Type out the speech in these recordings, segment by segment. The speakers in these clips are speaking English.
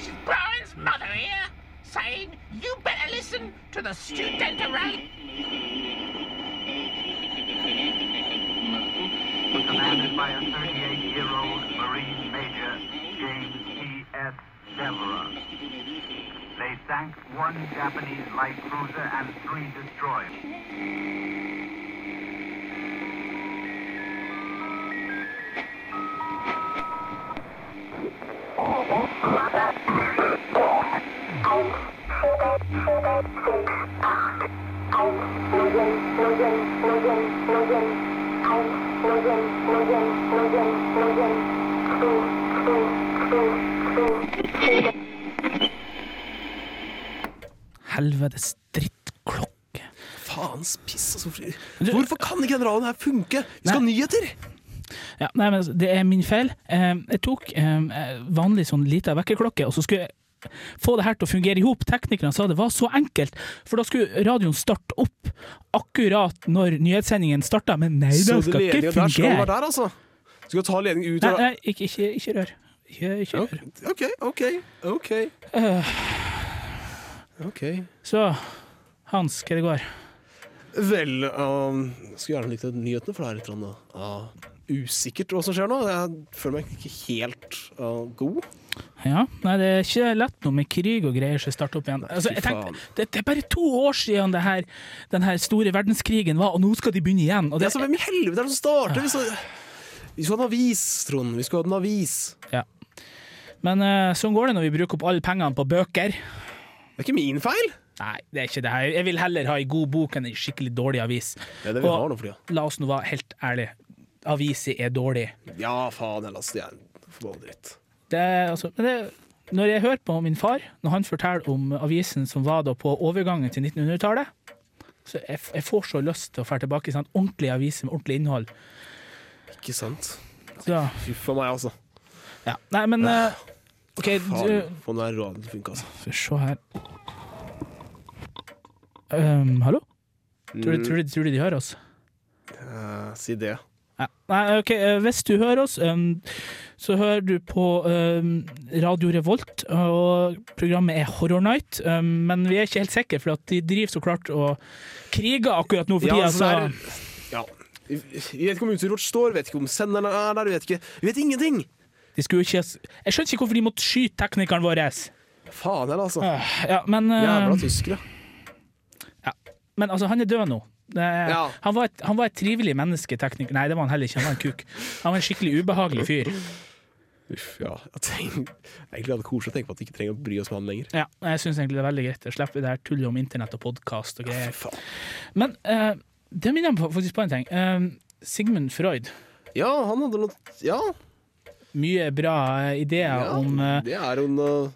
This is Brian's mother here, saying you better listen to the student around. commanded by a 38-year-old Marine Major James P.S. Devereux. They sank one Japanese light cruiser and three destroyers. Helvetes drittklokke. Faens piss, altså. Hvorfor kan ikke den radioen her funke? Vi skal ha nyheter! Ja, nei, men altså, det er min feil. Eh, jeg tok eh, vanlig sånn lita vekkerklokke, og så skulle jeg få det her til å fungere i hop. Teknikerne sa det var så enkelt, for da skulle radioen starte opp akkurat når nyhetssendingen starta, men nei, det Så skal ikke ledninga der skal fungere. være der, altså? Du skal ta ledningen ut Nei, nei ikke, ikke, ikke rør. Ikke, ikke rør. OK, OK, OK. Øh, ok så, Hans, hva det går? Vel, um, skulle gjerne likt nyhetene, for det er litt sånn, uh, usikkert hva som skjer nå. Jeg føler meg ikke helt uh, god. Ja, nei, det er ikke lett nå med krig og greier som starter opp igjen. Altså, jeg tenkte, det, det er bare to år siden det her, den her store verdenskrigen var, og nå skal de begynne igjen. Det er så Hvem i helvete er det som starter? Vi skal ha en avis, Trond. Vi skulle ha en avis. ja. Men uh, sånn går det når vi bruker opp alle pengene på bøker. Det er ikke min feil. Nei, det er ikke det. Jeg vil heller ha ei god bok enn ei skikkelig dårlig avis. Det er det vi Og- har nå for. La oss nå være helt ærlige. Aviser er dårlig. Ja, faen heller, altså. Det er forbanna dritt. Det, altså, men det, når jeg hører på min far, når han forteller om avisen som var da på overgangen til 1900-tallet, så jeg, jeg får så lyst til å dra tilbake i sånn ordentlige aviser med ordentlig innhold. Ikke sant? Så, Fy for meg, altså. ja. Nei, men eh, OK, du Faen, få den radioen til å funke, altså. Får se her um, Hallo? Tror du, tror, du, tror du de hører oss? Uh, si det. Ja. Nei, ok, eh, Hvis du hører oss, så hører du på Radio Revolt, og programmet er Horror Night. Men vi er ikke helt sikre, for at de driver så klart og kriger akkurat nå for tida. det så- er- ja. Vi vet ikke om utstyret vårt står, vet ikke om senderen er der, vi vet ikke Vi vet ingenting! De skulle ikke, jeg skjønner ikke hvorfor de måtte skyte teknikeren vår. Faen heller, altså. Øh, Ja, men, Jævla tyskere. ja. men altså, han er død nå. Ja. han, var et, han var et trivelig menneske, tekniker. Nei, det var han heller ikke. Han var en kuk. Han var en skikkelig ubehagelig fyr. Uff, ja. Jeg tenker, egentlig hadde koselig å tenke på at vi ikke trenger å bry oss med han lenger. Ja, jeg syns egentlig det er veldig greit. Da slipper vi det her tullet om internett og podkast og greier. Ja, Men uh, det minner meg faktisk på en ting. Uh, Sigmund Freud. Ja, han hadde noe Ja, Mye bra eh, ideer ja om uh, det er jo en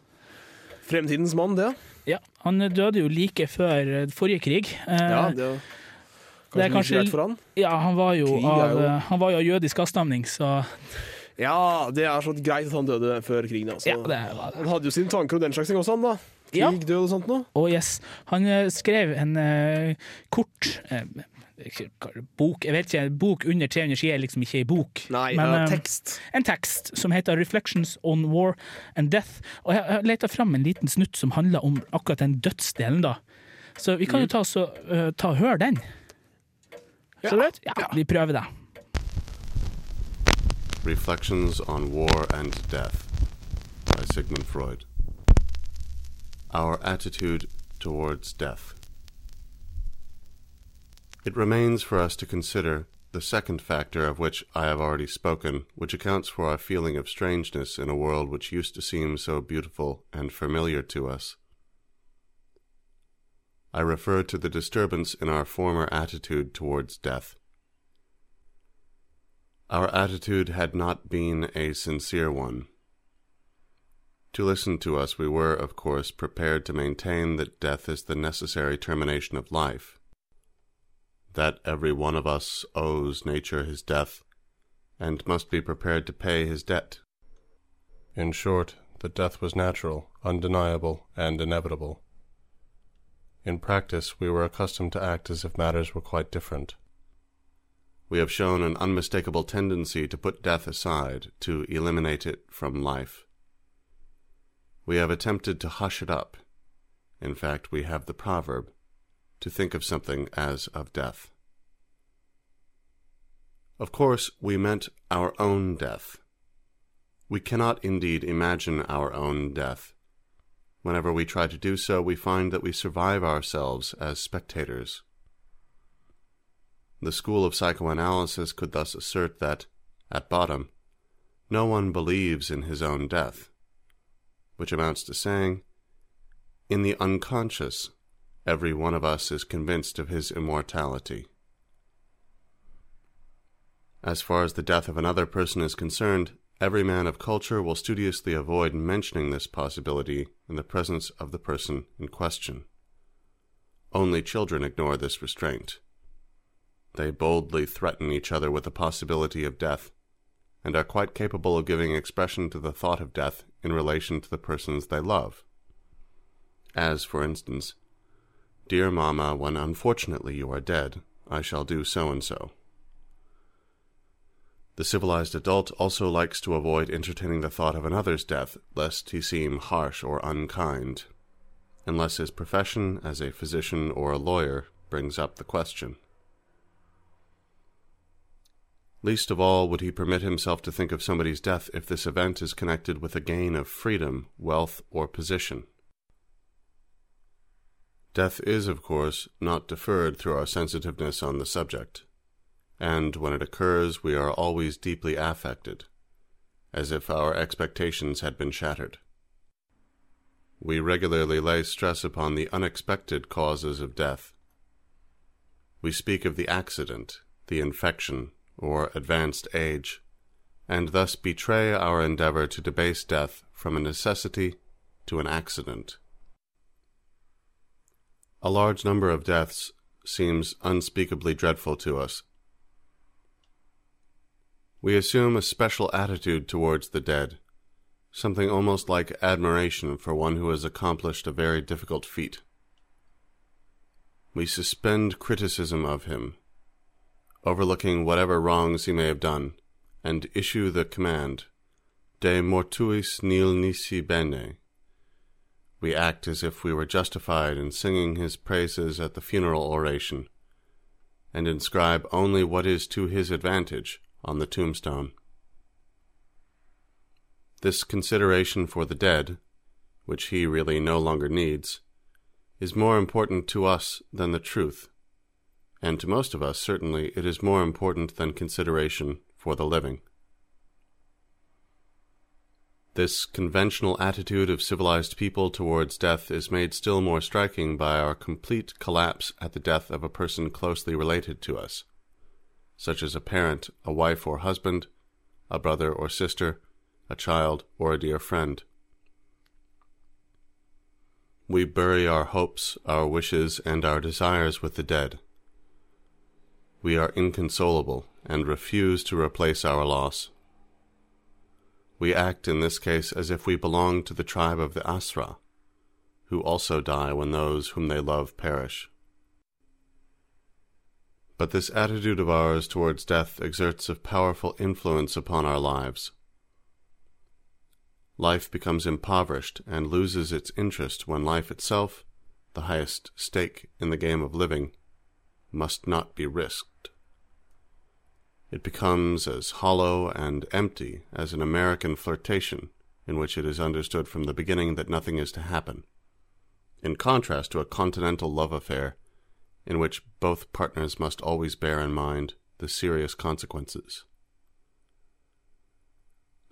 fremtidens mann, det. Ja, han døde jo like før forrige krig. Ja, det er kanskje, kanskje- greit for han. ja, han var jo av, jo- eh, han var jo av jødisk avstamning, så Ja, det er så greit at han døde før krigen. Altså. ja, det var det. Han hadde jo sine tanker om den slags ting også, han da. Krig, Ja. død og sånt noe. Oh, yes, han eh, skrev en uh, kort uh, bok, jeg vet ikke, en bok under 300 sider er liksom ikke ei bok. Nei, men, ja, tekst. en tekst som heter 'Reflections on War and Death'. Og jeg har leta fram en liten snutt som handler om akkurat den dødsdelen, da. Så vi kan jo ta, så, eh, ta og høre den. Så du? Ja, vi prøver det. Reflections on War and Death by Sigmund Freud. Our attitude towards death. It remains for us to consider the second factor of which I have already spoken, which accounts for our feeling of strangeness in a world which used to seem so beautiful and familiar to us. I refer to the disturbance in our former attitude towards death. Our attitude had not been a sincere one. To listen to us, we were, of course, prepared to maintain that death is the necessary termination of life, that every one of us owes nature his death, and must be prepared to pay his debt. In short, that death was natural, undeniable, and inevitable. In practice, we were accustomed to act as if matters were quite different. we have shown an unmistakable tendency to put death aside, to eliminate it from life. We have attempted to hush it up. In fact, we have the proverb to think of something as of death. Of course, we meant our own death. We cannot indeed imagine our own death. Whenever we try to do so, we find that we survive ourselves as spectators. The school of psychoanalysis could thus assert that, at bottom, no one believes in his own death, which amounts to saying, in the unconscious, every one of us is convinced of his immortality. As far as the death of another person is concerned, every man of culture will studiously avoid mentioning this possibility in the presence of the person in question. Only children ignore this restraint. They boldly threaten each other with the possibility of death, and are quite capable of giving expression to the thought of death in relation to the persons they love. As, for instance, Dear Mamma, when unfortunately you are dead, I shall do so and so. The civilized adult also likes to avoid entertaining the thought of another's death, lest he seem harsh or unkind, unless his profession as a physician or a lawyer brings up the question. Least of all would he permit himself to think of somebody's death if this event is connected with a gain of freedom, wealth, or position. Death is, of course, not deferred through our sensitiveness on the subject and when it occurs we are always deeply affected, as if our expectations had been shattered. We regularly lay stress upon the unexpected causes of death. We speak of the accident, the infection, or advanced age, and thus betray our endeavor to debase death from a necessity to an accident. A large number of deaths seems unspeakably dreadful to us we assume a special attitude towards the dead, something almost like admiration for one who has accomplished a very difficult feat. We suspend criticism of him, overlooking whatever wrongs he may have done, and issue the command, De mortuis nil nisi bene. We act as if we were justified in singing his praises at the funeral oration, and inscribe only what is to his advantage on the tombstone. This consideration for the dead, which he really no longer needs, is more important to us than the truth, and to most of us certainly it is more important than consideration for the living. This conventional attitude of civilized people towards death is made still more striking by our complete collapse at the death of a person closely related to us such as a parent, a wife or husband, a brother or sister, a child, or a dear friend. We bury our hopes, our wishes, and our desires with the dead. We are inconsolable and refuse to replace our loss. We act in this case as if we belonged to the tribe of the Asra, who also die when those whom they love perish. But this attitude of ours towards death exerts a powerful influence upon our lives. Life becomes impoverished and loses its interest when life itself, the highest stake in the game of living, must not be risked. It becomes as hollow and empty as an American flirtation in which it is understood from the beginning that nothing is to happen, in contrast to a continental love affair in which both partners must always bear in mind the serious consequences.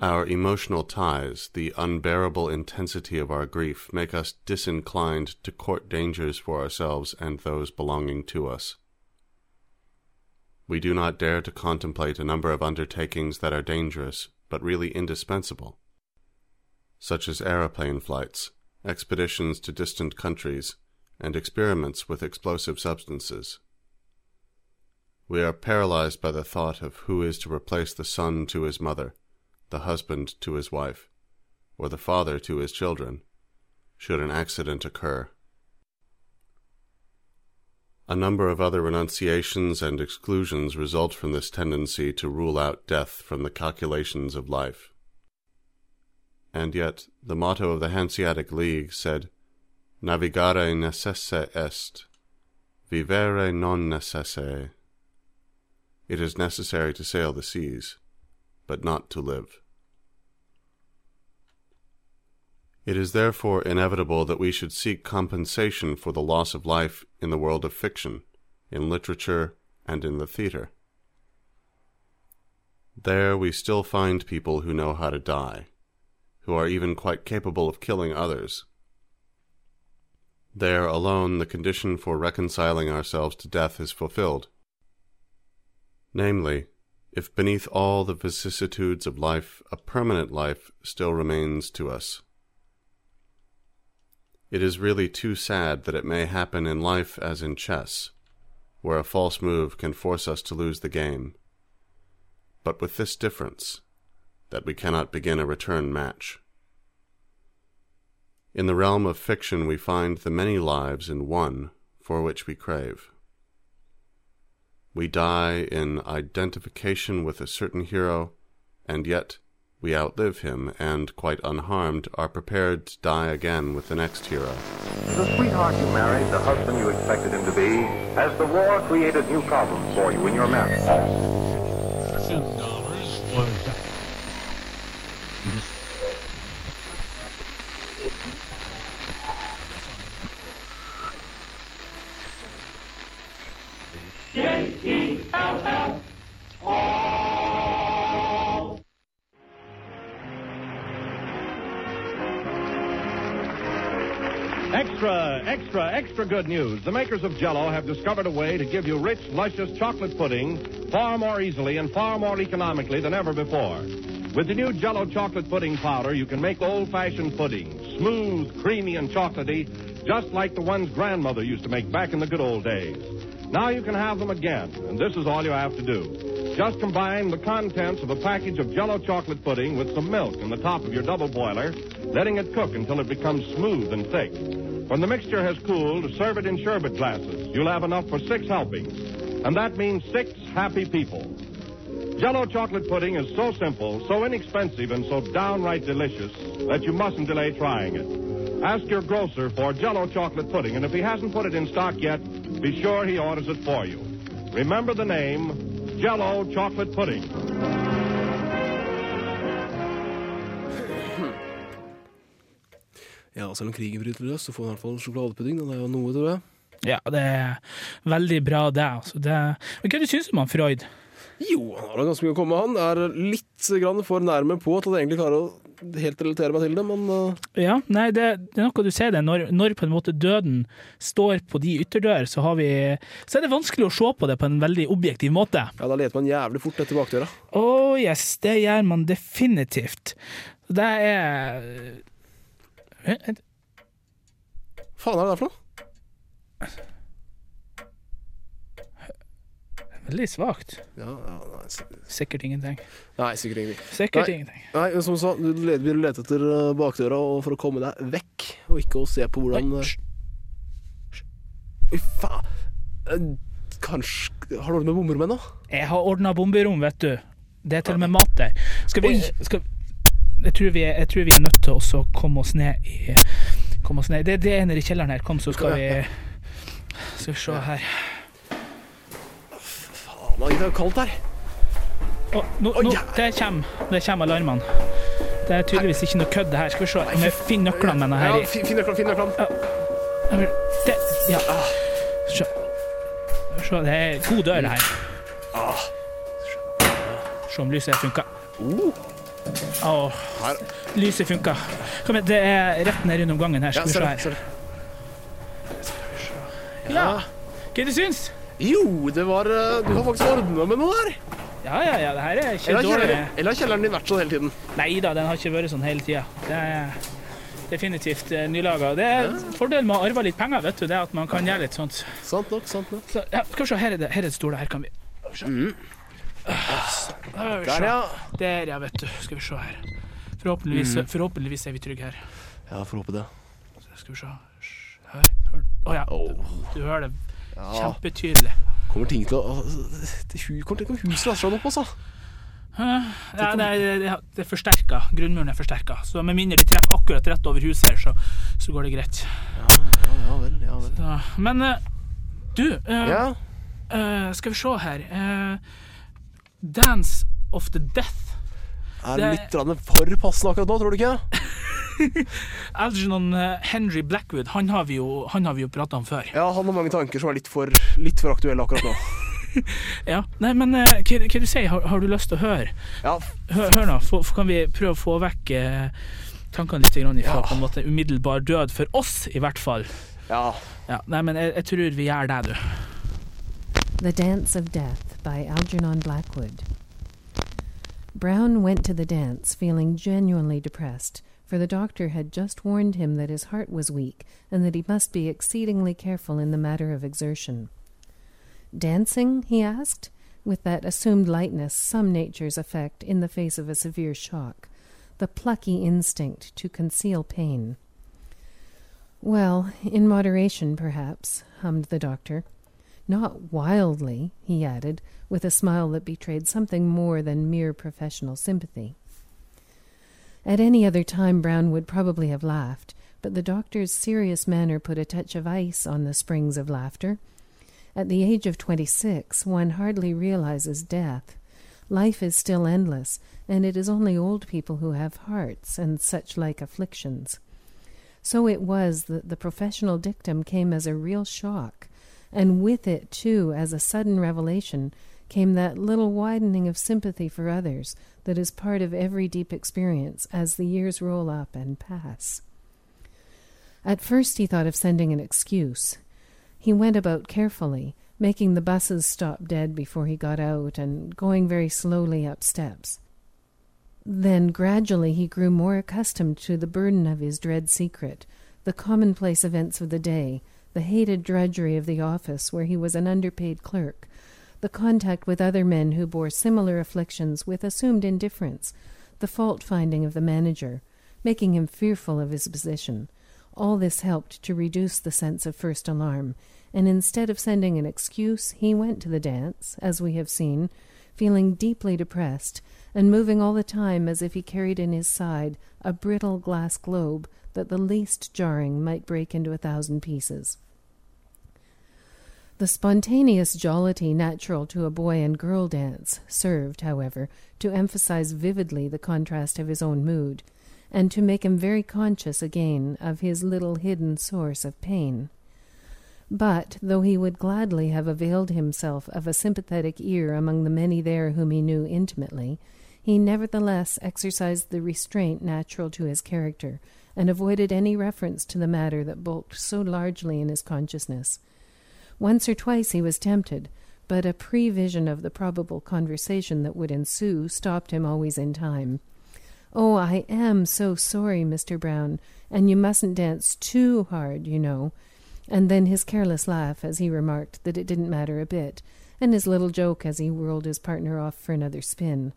Our emotional ties, the unbearable intensity of our grief, make us disinclined to court dangers for ourselves and those belonging to us. We do not dare to contemplate a number of undertakings that are dangerous, but really indispensable, such as aeroplane flights, expeditions to distant countries, and experiments with explosive substances. We are paralyzed by the thought of who is to replace the son to his mother, the husband to his wife, or the father to his children, should an accident occur. A number of other renunciations and exclusions result from this tendency to rule out death from the calculations of life. And yet, the motto of the Hanseatic League said, Navigare necesse est, vivere non necesse. It is necessary to sail the seas, but not to live. It is therefore inevitable that we should seek compensation for the loss of life in the world of fiction, in literature, and in the theatre. There we still find people who know how to die, who are even quite capable of killing others. There alone the condition for reconciling ourselves to death is fulfilled. Namely, if beneath all the vicissitudes of life a permanent life still remains to us. It is really too sad that it may happen in life as in chess, where a false move can force us to lose the game. But with this difference, that we cannot begin a return match. In the realm of fiction we find the many lives in one for which we crave. We die in identification with a certain hero, and yet we outlive him, and, quite unharmed, are prepared to die again with the next hero. The sweetheart you married, the husband you expected him to be, has the war created new problems for you in your marriage? dollars was good news. The makers of Jello have discovered a way to give you rich, luscious chocolate pudding far more easily and far more economically than ever before. With the new Jello chocolate pudding powder, you can make old-fashioned pudding, smooth, creamy, and chocolatey, just like the ones grandmother used to make back in the good old days. Now you can have them again, and this is all you have to do. Just combine the contents of a package of Jello chocolate pudding with some milk in the top of your double boiler, letting it cook until it becomes smooth and thick. When the mixture has cooled, serve it in sherbet glasses. You'll have enough for six helpings, and that means six happy people. Jello chocolate pudding is so simple, so inexpensive, and so downright delicious that you mustn't delay trying it. Ask your grocer for Jello chocolate pudding, and if he hasn't put it in stock yet, be sure he orders it for you. Remember the name Jello chocolate pudding. Ja, selv om krigen bryter løs, så får han i hvert fall sjokoladepudding. Det er jo noe, tror jeg. Ja, det er veldig bra, det. Altså. det men hva du syns du om han Freud? Jo, han har ganske mye å komme med. Han er litt grann for nærme på til at jeg egentlig klarer å helt relatere meg til det, men uh, Ja, nei, det, det er noe du ser det. Når, når på en måte døden står på de ytterdører, så, har vi, så er det vanskelig å se på det på en veldig objektiv måte. ja, da leter man jævlig fort etter bakdøra. Å yes, det gjør man definitivt. Det er Eh, Faen er det der for noe? Veldig svakt. Ja, ja, nei, Sikkert ingenting. nei, sikkert ingenting. Sikkert Nei. ingenting. Nei, som du sa, du vil lete etter uh, bakdøra for å komme deg vekk, og ikke å se på hvordan. Fy faen. Eh, Kanskje Har du ordnet med ennå? nå? Jeg har ordna bomberom, vet du. Det er til og med mat der. Skal vi skal, jeg, tror vi er, jeg tror vi er nødt til å komme oss ned i Komme oss ned. Det, det er nede i kjelleren her. Kom, så skal vi Skal vi se her. Faen, det er kaldt her. Å, nå, nå, det kommer Det kommer alarmene. Det er tydeligvis ikke noe kødd, det her. Skal vi se om jeg finner nøklene mine her Ja, finn nøklene, finn nøklene. det, Ja. Se. Se, det er god dør, det her. Se om lyset funker. Åh, Her. lyset funka. Kom igjen, det er rett ned gjennom gangen her. Ja, Skal vi se her. Du. Ja. Hva du syns Jo, det var uh, Du har faktisk ordna med noe der. Ja, ja, ja, det her er ikke Eller dårlig. kjelleren, eller har kjelleren din vært sånn hele tiden? Nei da, den har ikke vært sånn hele tida. Det er definitivt eh, nylaga. Det er fordelen med å arve litt penger, vet du, det er at man kan gjøre litt sånt. Sant nok, sant nok. Så, ja, skal vi se, her er det, her er det store. Her kan vi se. Der, ja. Der, ja, vet du. Skal vi se her. Forhåpentligvis, forhåpentligvis er vi trygge her. Ja, får håpe det. Skal vi se. Hør. Å ja. Du, du hører det. Kjempetydelig. Kommer ting til å det Kommer til å huset rase seg opp, altså. Ja, det, det, det er forsterka. Grunnmuren er forsterka. Så med mindre de treffer akkurat rett over huset her, så, så går det greit. Ja, ja, ja vel. Ja vel. Så, men eh, du, eh, Ja. eh, skal vi se her eh, Dance of the Death. Er Det- litt for passende akkurat nå, tror du ikke? Algernon eh, Henry Blackwood, han har vi jo, han har vi jo prata om før. Ja, han har mange tanker som er litt for, litt for aktuelle akkurat nå. Ja, nei, men eh, hva, hva du sier har, har du lyst til å høre? Ja, Hør, hør nå, få- kan vi prøve å få vekk eh, tankene litt ifra Ja. på en måte umiddelbar død, for oss i hvert fall. ja. Ja, nei, men jeg, jeg tror vi gjør det, du. The Dance of Death by Algernon Blackwood. Brown went to the dance feeling genuinely depressed, for the doctor had just warned him that his heart was weak and that he must be exceedingly careful in the matter of exertion. Dancing? he asked, with that assumed lightness some natures affect in the face of a severe shock, the plucky instinct to conceal pain. Well, in moderation, perhaps, hummed the doctor. Not wildly, he added, with a smile that betrayed something more than mere professional sympathy. At any other time, Brown would probably have laughed, but the doctor's serious manner put a touch of ice on the springs of laughter. At the age of twenty six, one hardly realizes death. Life is still endless, and it is only old people who have hearts and such like afflictions. So it was that the professional dictum came as a real shock, and with it, too, as a sudden revelation, came that little widening of sympathy for others that is part of every deep experience as the years roll up and pass. At first he thought of sending an excuse. He went about carefully, making the buses stop dead before he got out and going very slowly up steps. Then gradually he grew more accustomed to the burden of his dread secret, the commonplace events of the day, the hated drudgery of the office where he was an underpaid clerk, the contact with other men who bore similar afflictions with assumed indifference, the fault finding of the manager, making him fearful of his position. All this helped to reduce the sense of first alarm, and instead of sending an excuse, he went to the dance, as we have seen, feeling deeply depressed, and moving all the time as if he carried in his side a brittle glass globe that the least jarring might break into a thousand pieces. The spontaneous jollity natural to a boy and girl dance served, however, to emphasize vividly the contrast of his own mood, and to make him very conscious again of his little hidden source of pain. But, though he would gladly have availed himself of a sympathetic ear among the many there whom he knew intimately, he nevertheless exercised the restraint natural to his character, and avoided any reference to the matter that bulked so largely in his consciousness. Once or twice he was tempted, but a prevision of the probable conversation that would ensue stopped him always in time. Oh, I am so sorry, Mr. Brown, and you mustn't dance too hard, you know. And then his careless laugh as he remarked that it didn't matter a bit, and his little joke as he whirled his partner off for another spin.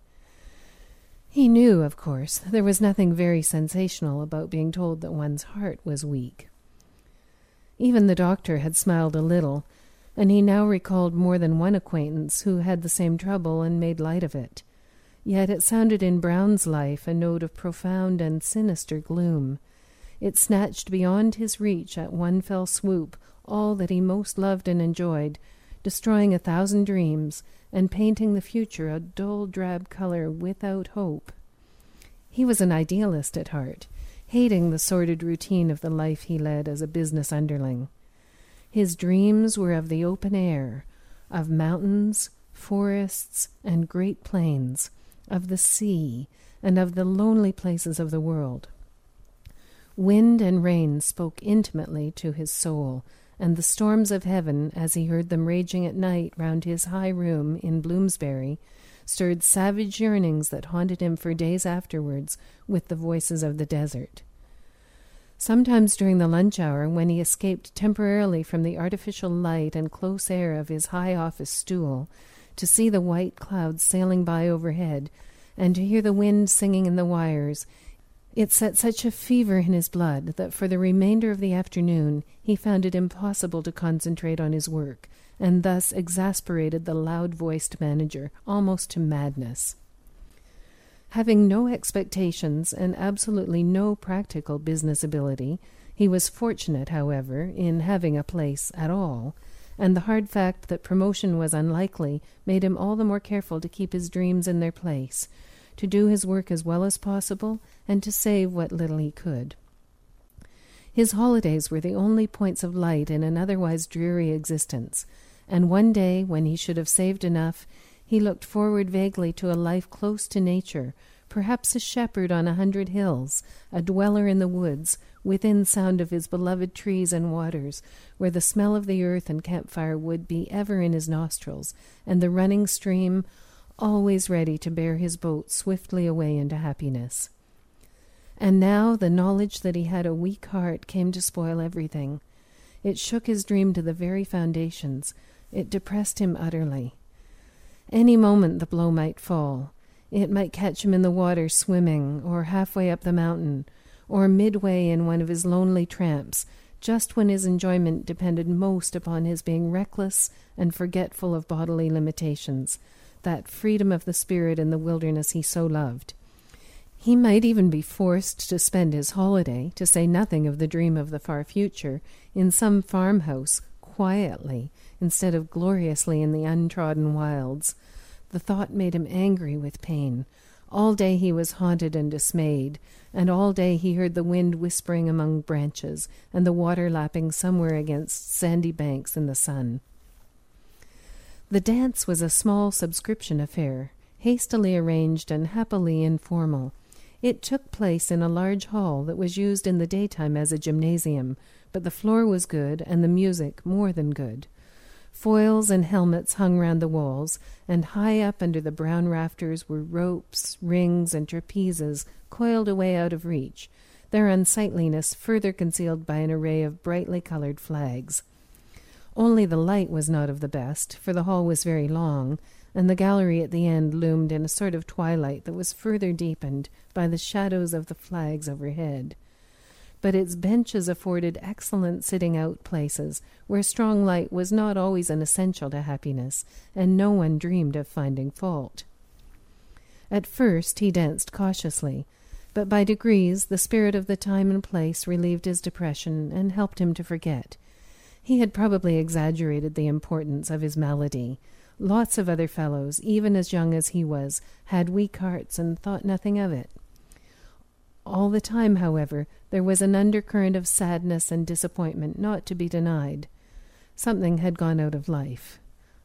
He knew, of course, there was nothing very sensational about being told that one's heart was weak. Even the doctor had smiled a little, and he now recalled more than one acquaintance who had the same trouble and made light of it. Yet it sounded in Brown's life a note of profound and sinister gloom. It snatched beyond his reach at one fell swoop all that he most loved and enjoyed, destroying a thousand dreams and painting the future a dull drab color without hope. He was an idealist at heart, hating the sordid routine of the life he led as a business underling. His dreams were of the open air, of mountains, forests, and great plains, of the sea, and of the lonely places of the world. Wind and rain spoke intimately to his soul, and the storms of heaven, as he heard them raging at night round his high room in Bloomsbury, stirred savage yearnings that haunted him for days afterwards with the voices of the desert. Sometimes during the lunch hour, when he escaped temporarily from the artificial light and close air of his high office stool, to see the white clouds sailing by overhead, and to hear the wind singing in the wires, It set such a fever in his blood that for the remainder of the afternoon he found it impossible to concentrate on his work, and thus exasperated the loud voiced manager almost to madness. Having no expectations and absolutely no practical business ability, he was fortunate, however, in having a place at all, and the hard fact that promotion was unlikely made him all the more careful to keep his dreams in their place, to do his work as well as possible, and to save what little he could. His holidays were the only points of light in an otherwise dreary existence, and one day, when he should have saved enough, he looked forward vaguely to a life close to nature, perhaps a shepherd on a hundred hills, a dweller in the woods, within sound of his beloved trees and waters, where the smell of the earth and campfire would be ever in his nostrils, and the running stream always ready to bear his boat swiftly away into happiness. And now the knowledge that he had a weak heart came to spoil everything. It shook his dream to the very foundations. It depressed him utterly. Any moment the blow might fall. It might catch him in the water swimming, or halfway up the mountain, or midway in one of his lonely tramps, just when his enjoyment depended most upon his being reckless and forgetful of bodily limitations, that freedom of the spirit in the wilderness he so loved. He might even be forced to spend his holiday, to say nothing of the dream of the far future, in some farmhouse, quietly, instead of gloriously in the untrodden wilds. The thought made him angry with pain. All day he was haunted and dismayed, and all day he heard the wind whispering among branches, and the water lapping somewhere against sandy banks in the sun. The dance was a small subscription affair, hastily arranged and happily informal. It took place in a large hall that was used in the daytime as a gymnasium, but the floor was good and the music more than good. Foils and helmets hung round the walls, and high up under the brown rafters were ropes, rings, and trapezes coiled away out of reach, their unsightliness further concealed by an array of brightly colored flags. Only the light was not of the best, for the hall was very long, and the gallery at the end loomed in a sort of twilight that was further deepened by the shadows of the flags overhead. But its benches afforded excellent sitting out places, where strong light was not always an essential to happiness, and no one dreamed of finding fault. At first he danced cautiously, but by degrees the spirit of the time and place relieved his depression and helped him to forget. He had probably exaggerated the importance of his malady. Lots of other fellows, even as young as he was, had weak hearts and thought nothing of it. All the time, however, there was an undercurrent of sadness and disappointment not to be denied. Something had gone out of life.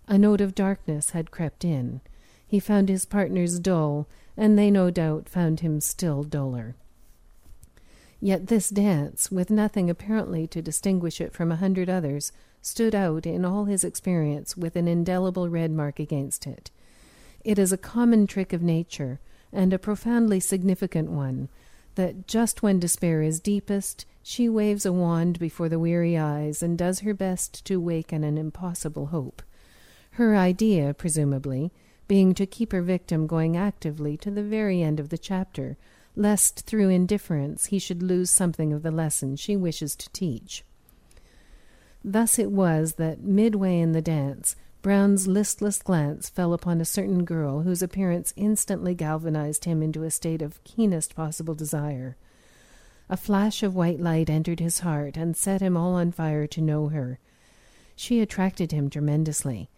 A note of darkness had crept in. He found his partners dull, and they no doubt found him still duller. Yet this dance, with nothing apparently to distinguish it from a hundred others, stood out in all his experience with an indelible red mark against it. It is a common trick of nature, and a profoundly significant one, that just when despair is deepest, she waves a wand before the weary eyes and does her best to waken an impossible hope. Her idea, presumably, being to keep her victim going actively to the very end of the chapter, lest through indifference he should lose something of the lesson she wishes to teach. Thus it was that midway in the dance, Brown's listless glance fell upon a certain girl whose appearance instantly galvanized him into a state of keenest possible desire. A flash of white light entered his heart and set him all on fire to know her. She attracted him tremendously.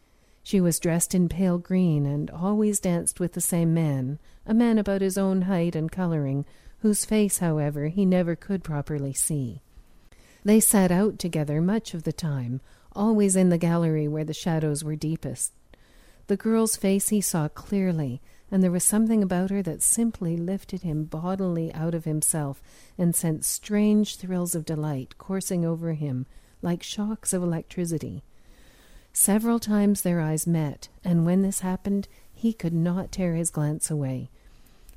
She was dressed in pale green and always danced with the same man, a man about his own height and coloring, whose face, however, he never could properly see. They sat out together much of the time, always in the gallery where the shadows were deepest. The girl's face he saw clearly, and there was something about her that simply lifted him bodily out of himself and sent strange thrills of delight coursing over him like shocks of electricity. Several times their eyes met, and when this happened, he could not tear his glance away.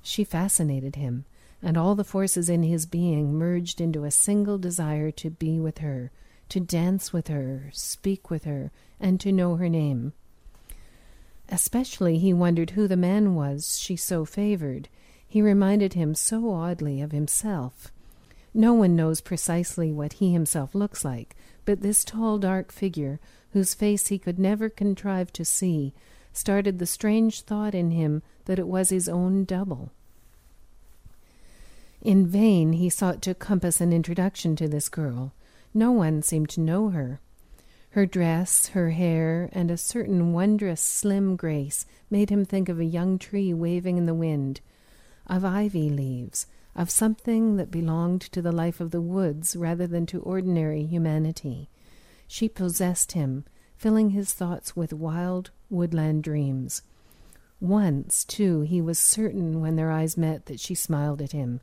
She fascinated him, and all the forces in his being merged into a single desire to be with her, to dance with her, speak with her, and to know her name. Especially he wondered who the man was she so favored. He reminded him so oddly of himself. No one knows precisely what he himself looks like, but this tall, dark figure, whose face he could never contrive to see, started the strange thought in him that it was his own double. In vain he sought to compass an introduction to this girl. No one seemed to know her. Her dress, her hair, and a certain wondrous slim grace made him think of a young tree waving in the wind, of ivy leaves, of something that belonged to the life of the woods rather than to ordinary humanity. She possessed him, filling his thoughts with wild woodland dreams. Once, too, he was certain when their eyes met that she smiled at him,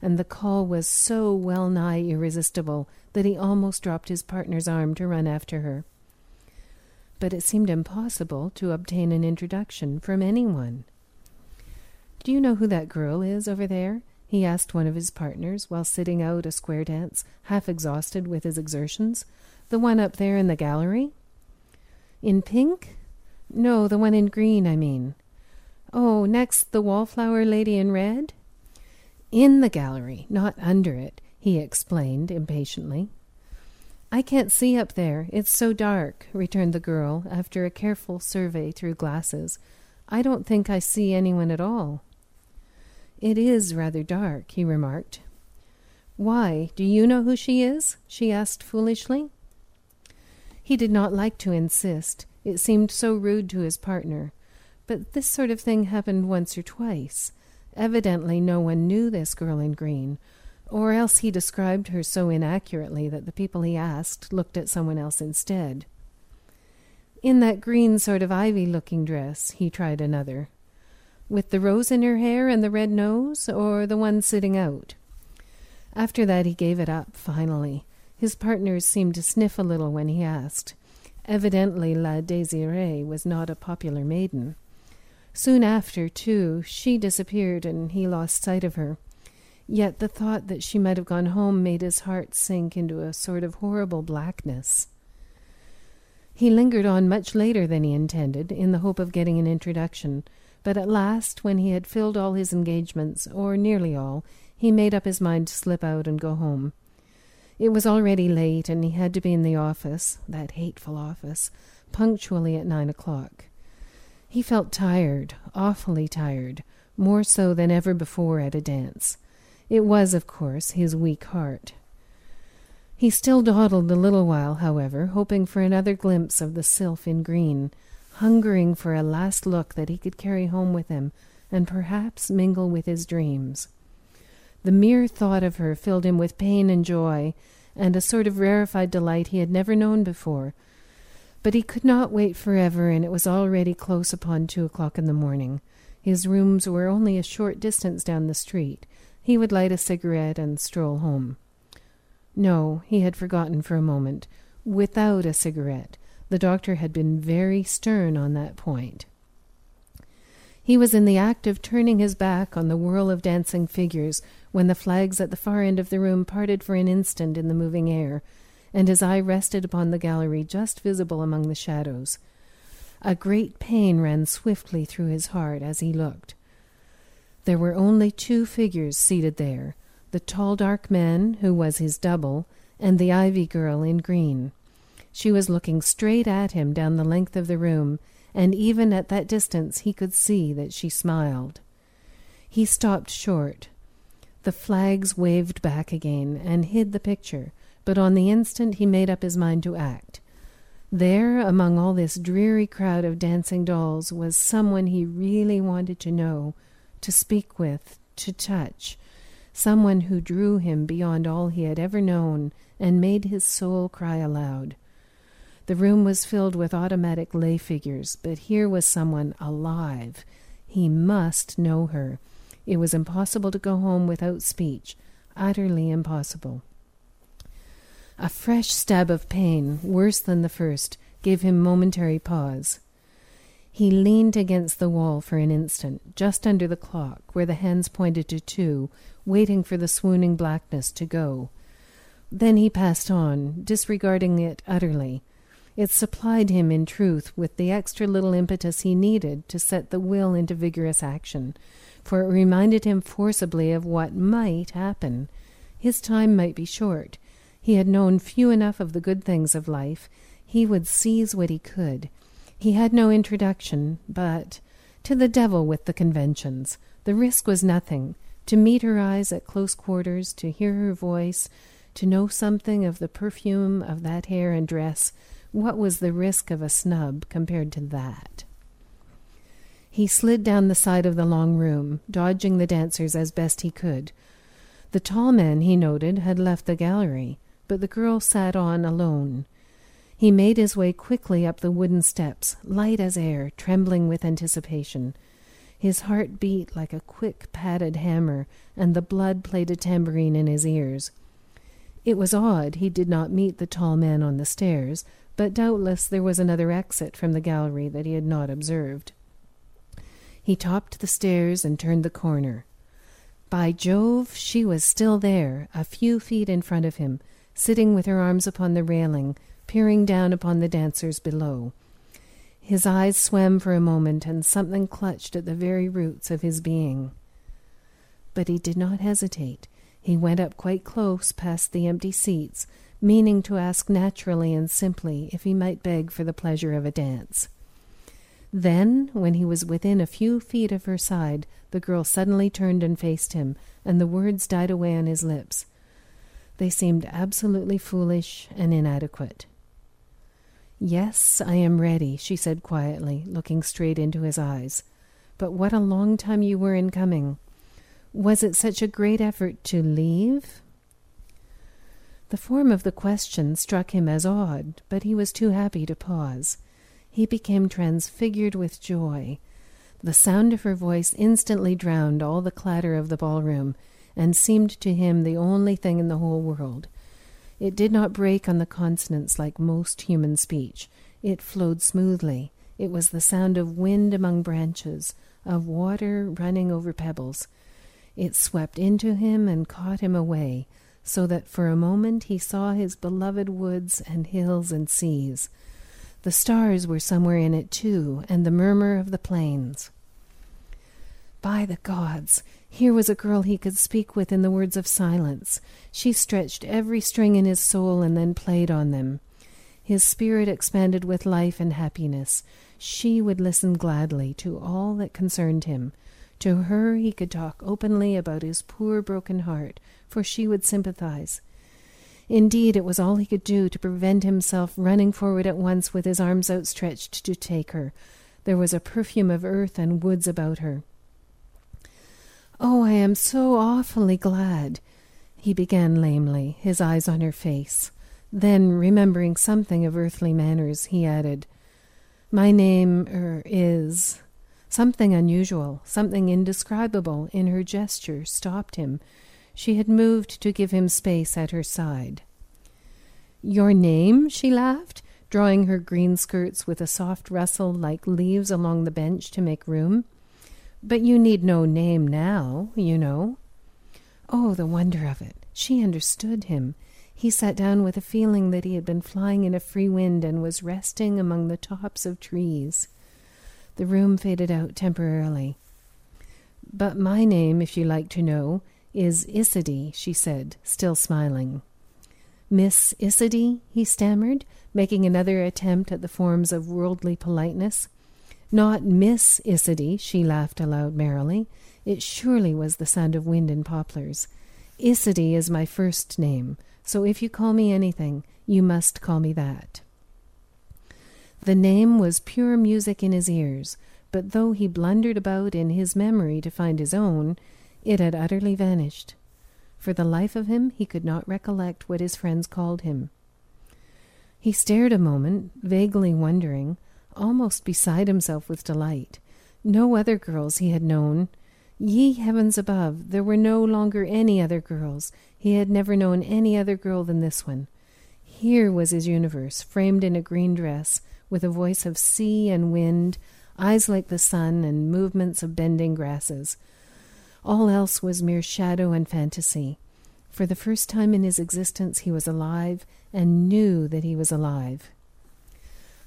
and the call was so well nigh irresistible that he almost dropped his partner's arm to run after her. But it seemed impossible to obtain an introduction from anyone. Do you know who that girl is over there? He asked one of his partners while sitting out a square dance, half exhausted with his exertions. The one up there in the gallery? In pink? No, the one in green, I mean. Oh, next the wallflower lady in red? In the gallery, not under it, he explained impatiently. I can't see up there. It's so dark, returned the girl after a careful survey through glasses. I don't think I see anyone at all. It is rather dark, he remarked. Why, do you know who she is? she asked foolishly. He did not like to insist. It seemed so rude to his partner. But this sort of thing happened once or twice. Evidently no one knew this girl in green, or else he described her so inaccurately that the people he asked looked at someone else instead. In that green sort of ivy looking dress, he tried another with the rose in her hair and the red nose, or the one sitting out? After that, he gave it up, finally. His partners seemed to sniff a little when he asked. Evidently, La Désirée was not a popular maiden. Soon after, too, she disappeared and he lost sight of her. Yet the thought that she might have gone home made his heart sink into a sort of horrible blackness. He lingered on much later than he intended, in the hope of getting an introduction, but at last, when he had filled all his engagements, or nearly all, he made up his mind to slip out and go home. It was already late, and he had to be in the office, that hateful office, punctually at nine o'clock. He felt tired, awfully tired, more so than ever before at a dance. It was, of course, his weak heart. He still dawdled a little while, however, hoping for another glimpse of the sylph in green, hungering for a last look that he could carry home with him and perhaps mingle with his dreams. The mere thought of her filled him with pain and joy, and a sort of rarefied delight he had never known before. But he could not wait forever, and it was already close upon two o'clock in the morning. His rooms were only a short distance down the street. He would light a cigarette and stroll home. No, he had forgotten for a moment. Without a cigarette, the doctor had been very stern on that point. He was in the act of turning his back on the whirl of dancing figures when the flags at the far end of the room parted for an instant in the moving air, and his eye rested upon the gallery just visible among the shadows. A great pain ran swiftly through his heart as he looked. There were only two figures seated there the tall dark man, who was his double, and the ivy girl in green. She was looking straight at him down the length of the room, and even at that distance he could see that she smiled. He stopped short. The flags waved back again and hid the picture, but on the instant he made up his mind to act. There, among all this dreary crowd of dancing dolls, was someone he really wanted to know, to speak with, to touch, someone who drew him beyond all he had ever known and made his soul cry aloud. The room was filled with automatic lay figures, but here was someone alive. He must know her. It was impossible to go home without speech, utterly impossible. A fresh stab of pain, worse than the first, gave him momentary pause. He leaned against the wall for an instant, just under the clock, where the hands pointed to two, waiting for the swooning blackness to go. Then he passed on, disregarding it utterly, it supplied him, in truth, with the extra little impetus he needed to set the will into vigorous action. for it reminded him forcibly of what might happen. His time might be short. He had known few enough of the good things of life. He would seize what he could. He had no introduction, but to the devil with the conventions. The risk was nothing. To meet her eyes at close quarters, to hear her voice, to know something of the perfume of that hair and dress, what was the risk of a snub compared to that? He slid down the side of the long room, dodging the dancers as best he could. The tall man, he noted, had left the gallery, but the girl sat on alone. He made his way quickly up the wooden steps, light as air, trembling with anticipation. His heart beat like a quick padded hammer, and the blood played a tambourine in his ears. It was odd he did not meet the tall man on the stairs, but doubtless there was another exit from the gallery that he had not observed. He topped the stairs and turned the corner. By Jove, she was still there, a few feet in front of him, sitting with her arms upon the railing, peering down upon the dancers below. His eyes swam for a moment, and something clutched at the very roots of his being. But he did not hesitate. He went up quite close past the empty seats, meaning to ask naturally and simply if he might beg for the pleasure of a dance. Then, when he was within a few feet of her side, the girl suddenly turned and faced him, and the words died away on his lips. They seemed absolutely foolish and inadequate. Yes, I am ready, she said quietly, looking straight into his eyes. But what a long time you were in coming. Was it such a great effort to leave? The form of the question struck him as odd, but he was too happy to pause. He became transfigured with joy. The sound of her voice instantly drowned all the clatter of the ballroom, and seemed to him the only thing in the whole world. It did not break on the consonants like most human speech. It flowed smoothly. It was the sound of wind among branches, of water running over pebbles. It swept into him and caught him away, so that for a moment he saw his beloved woods and hills and seas. The stars were somewhere in it too, and the murmur of the plains. By the gods! Here was a girl he could speak with in the words of silence. She stretched every string in his soul and then played on them. His spirit expanded with life and happiness. She would listen gladly to all that concerned him. To her he could talk openly about his poor broken heart, for she would sympathize. Indeed, it was all he could do to prevent himself running forward at once with his arms outstretched to take her. There was a perfume of earth and woods about her. Oh, I am so awfully glad, he began lamely, his eyes on her face. Then, remembering something of earthly manners, he added, My name er, is. Something unusual, something indescribable in her gesture stopped him. She had moved to give him space at her side. Your name? she laughed, drawing her green skirts with a soft rustle like leaves along the bench to make room. But you need no name now, you know. Oh, the wonder of it! She understood him. He sat down with a feeling that he had been flying in a free wind and was resting among the tops of trees. The room faded out temporarily. But my name, if you like to know, is Isidie, she said, still smiling. Miss Isidie, he stammered, making another attempt at the forms of worldly politeness. Not Miss Isidie, she laughed aloud merrily. It surely was the sound of wind in poplars. Isidie is my first name, so if you call me anything, you must call me that. The name was pure music in his ears, but though he blundered about in his memory to find his own, it had utterly vanished. For the life of him, he could not recollect what his friends called him. He stared a moment, vaguely wondering, almost beside himself with delight. No other girls he had known. Ye heavens above, there were no longer any other girls. He had never known any other girl than this one. Here was his universe, framed in a green dress, with a voice of sea and wind, eyes like the sun, and movements of bending grasses. All else was mere shadow and fantasy. For the first time in his existence, he was alive and knew that he was alive.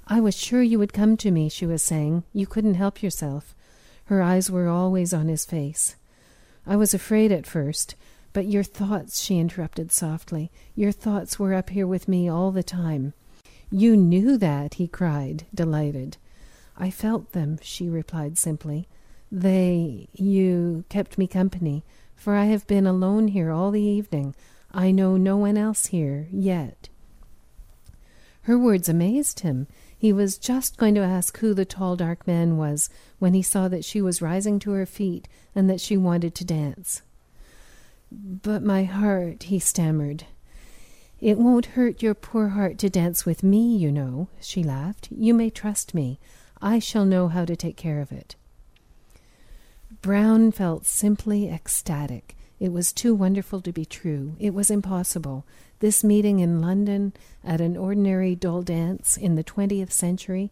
I was sure you would come to me, she was saying. You couldn't help yourself. Her eyes were always on his face. I was afraid at first, but your thoughts, she interrupted softly, your thoughts were up here with me all the time. You knew that, he cried, delighted. I felt them, she replied simply. They, you, kept me company, for I have been alone here all the evening. I know no one else here yet. Her words amazed him. He was just going to ask who the tall, dark man was when he saw that she was rising to her feet and that she wanted to dance. But my heart, he stammered. It won't hurt your poor heart to dance with me, you know, she laughed. You may trust me. I shall know how to take care of it. Brown felt simply ecstatic. It was too wonderful to be true. It was impossible. This meeting in London, at an ordinary dull dance in the twentieth century,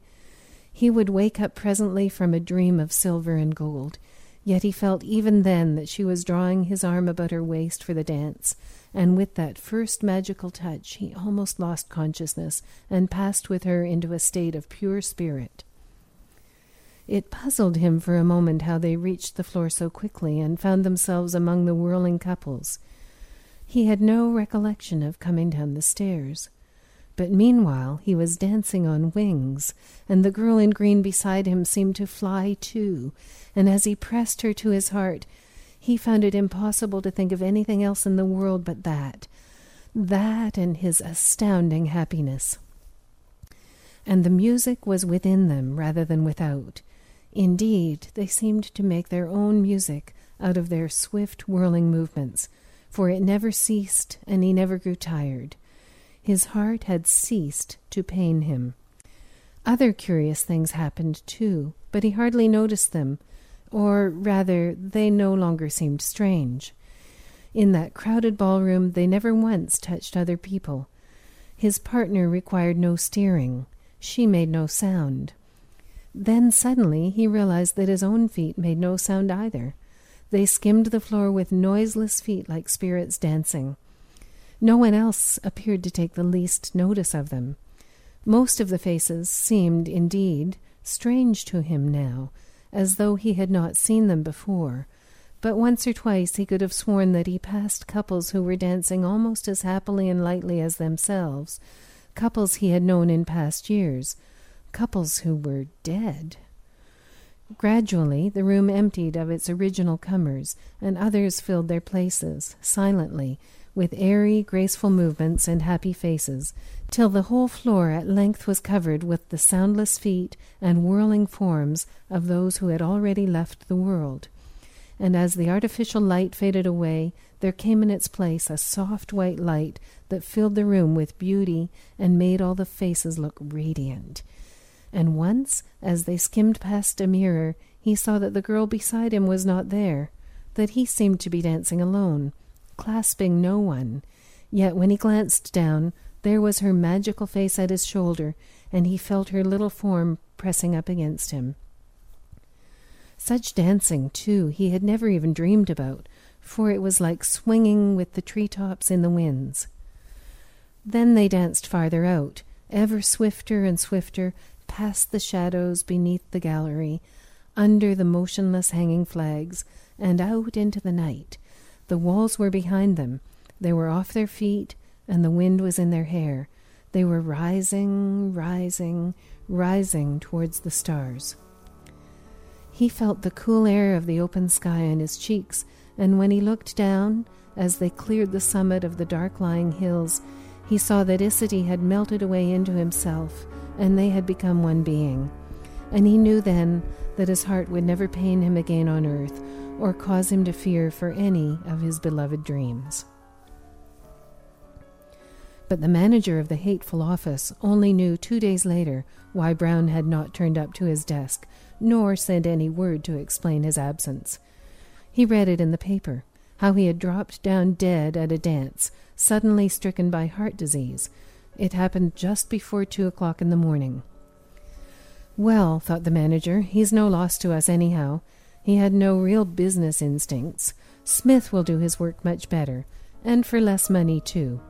he would wake up presently from a dream of silver and gold. Yet he felt even then that she was drawing his arm about her waist for the dance, and with that first magical touch he almost lost consciousness and passed with her into a state of pure spirit. It puzzled him for a moment how they reached the floor so quickly and found themselves among the whirling couples. He had no recollection of coming down the stairs. But meanwhile he was dancing on wings, and the girl in green beside him seemed to fly too, and as he pressed her to his heart, he found it impossible to think of anything else in the world but that, that and his astounding happiness. And the music was within them rather than without. Indeed, they seemed to make their own music out of their swift whirling movements, for it never ceased and he never grew tired. His heart had ceased to pain him. Other curious things happened too, but he hardly noticed them, or rather, they no longer seemed strange. In that crowded ballroom, they never once touched other people. His partner required no steering. She made no sound. Then suddenly he realized that his own feet made no sound either. They skimmed the floor with noiseless feet like spirits dancing. No one else appeared to take the least notice of them. Most of the faces seemed, indeed, strange to him now, as though he had not seen them before, but once or twice he could have sworn that he passed couples who were dancing almost as happily and lightly as themselves, couples he had known in past years, couples who were dead. Gradually the room emptied of its original comers, and others filled their places, silently, with airy, graceful movements and happy faces, till the whole floor at length was covered with the soundless feet and whirling forms of those who had already left the world. And as the artificial light faded away, there came in its place a soft white light that filled the room with beauty and made all the faces look radiant and once, as they skimmed past a mirror, he saw that the girl beside him was not there, that he seemed to be dancing alone, clasping no one. Yet when he glanced down, there was her magical face at his shoulder, and he felt her little form pressing up against him. Such dancing, too, he had never even dreamed about, for it was like swinging with the tree tops in the winds. Then they danced farther out, ever swifter and swifter, past the shadows beneath the gallery, under the motionless hanging flags, and out into the night. The walls were behind them. They were off their feet, and the wind was in their hair. They were rising, rising, rising towards the stars. He felt the cool air of the open sky on his cheeks, and when he looked down, as they cleared the summit of the dark lying hills, he saw that Isity had melted away into himself, and they had become one being. And he knew then that his heart would never pain him again on earth or cause him to fear for any of his beloved dreams. But the manager of the hateful office only knew two days later why Brown had not turned up to his desk, nor sent any word to explain his absence. He read it in the paper how he had dropped down dead at a dance, suddenly stricken by heart disease, it happened just before two o'clock in the morning. Well, thought the manager, he's no loss to us anyhow. He had no real business instincts. Smith will do his work much better, and for less money, too.